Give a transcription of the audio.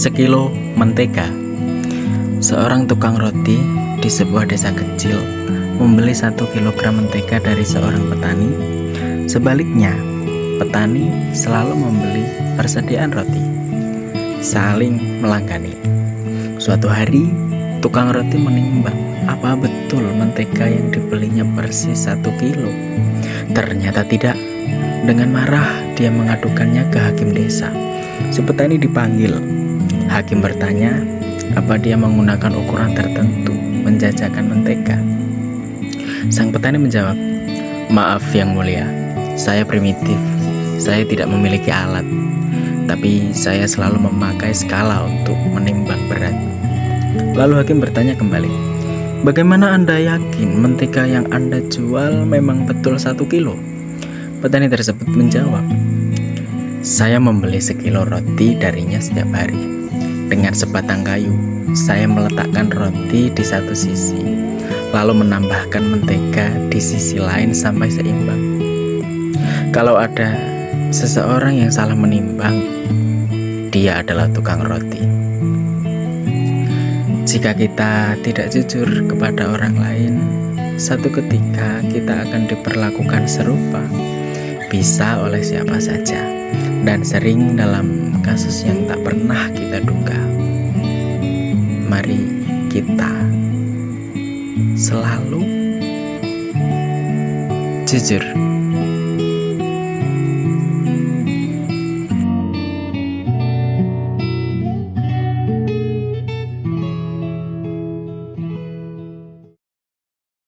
Sekilo mentega. Seorang tukang roti di sebuah desa kecil membeli satu kilogram mentega dari seorang petani. Sebaliknya, petani selalu membeli persediaan roti, saling melanggani. Suatu hari, tukang roti menimbang apa betul mentega yang dibelinya persis satu kilo. Ternyata tidak. Dengan marah, dia mengadukannya ke hakim desa. Si petani dipanggil. Hakim bertanya, apa dia menggunakan ukuran tertentu menjajakan mentega? Sang petani menjawab, "Maaf yang mulia, saya primitif. Saya tidak memiliki alat, tapi saya selalu memakai skala untuk menimbang berat." Lalu hakim bertanya kembali, "Bagaimana Anda yakin mentega yang Anda jual memang betul satu kilo?" Petani tersebut menjawab, "Saya membeli sekilo roti darinya setiap hari. Dengan sebatang kayu, saya meletakkan roti di satu sisi, lalu menambahkan mentega di sisi lain sampai seimbang. Kalau ada seseorang yang salah menimbang, dia adalah tukang roti." Jika kita tidak jujur kepada orang lain, satu ketika kita akan diperlakukan serupa bisa oleh siapa saja dan sering dalam kasus yang tak pernah kita kita selalu jujur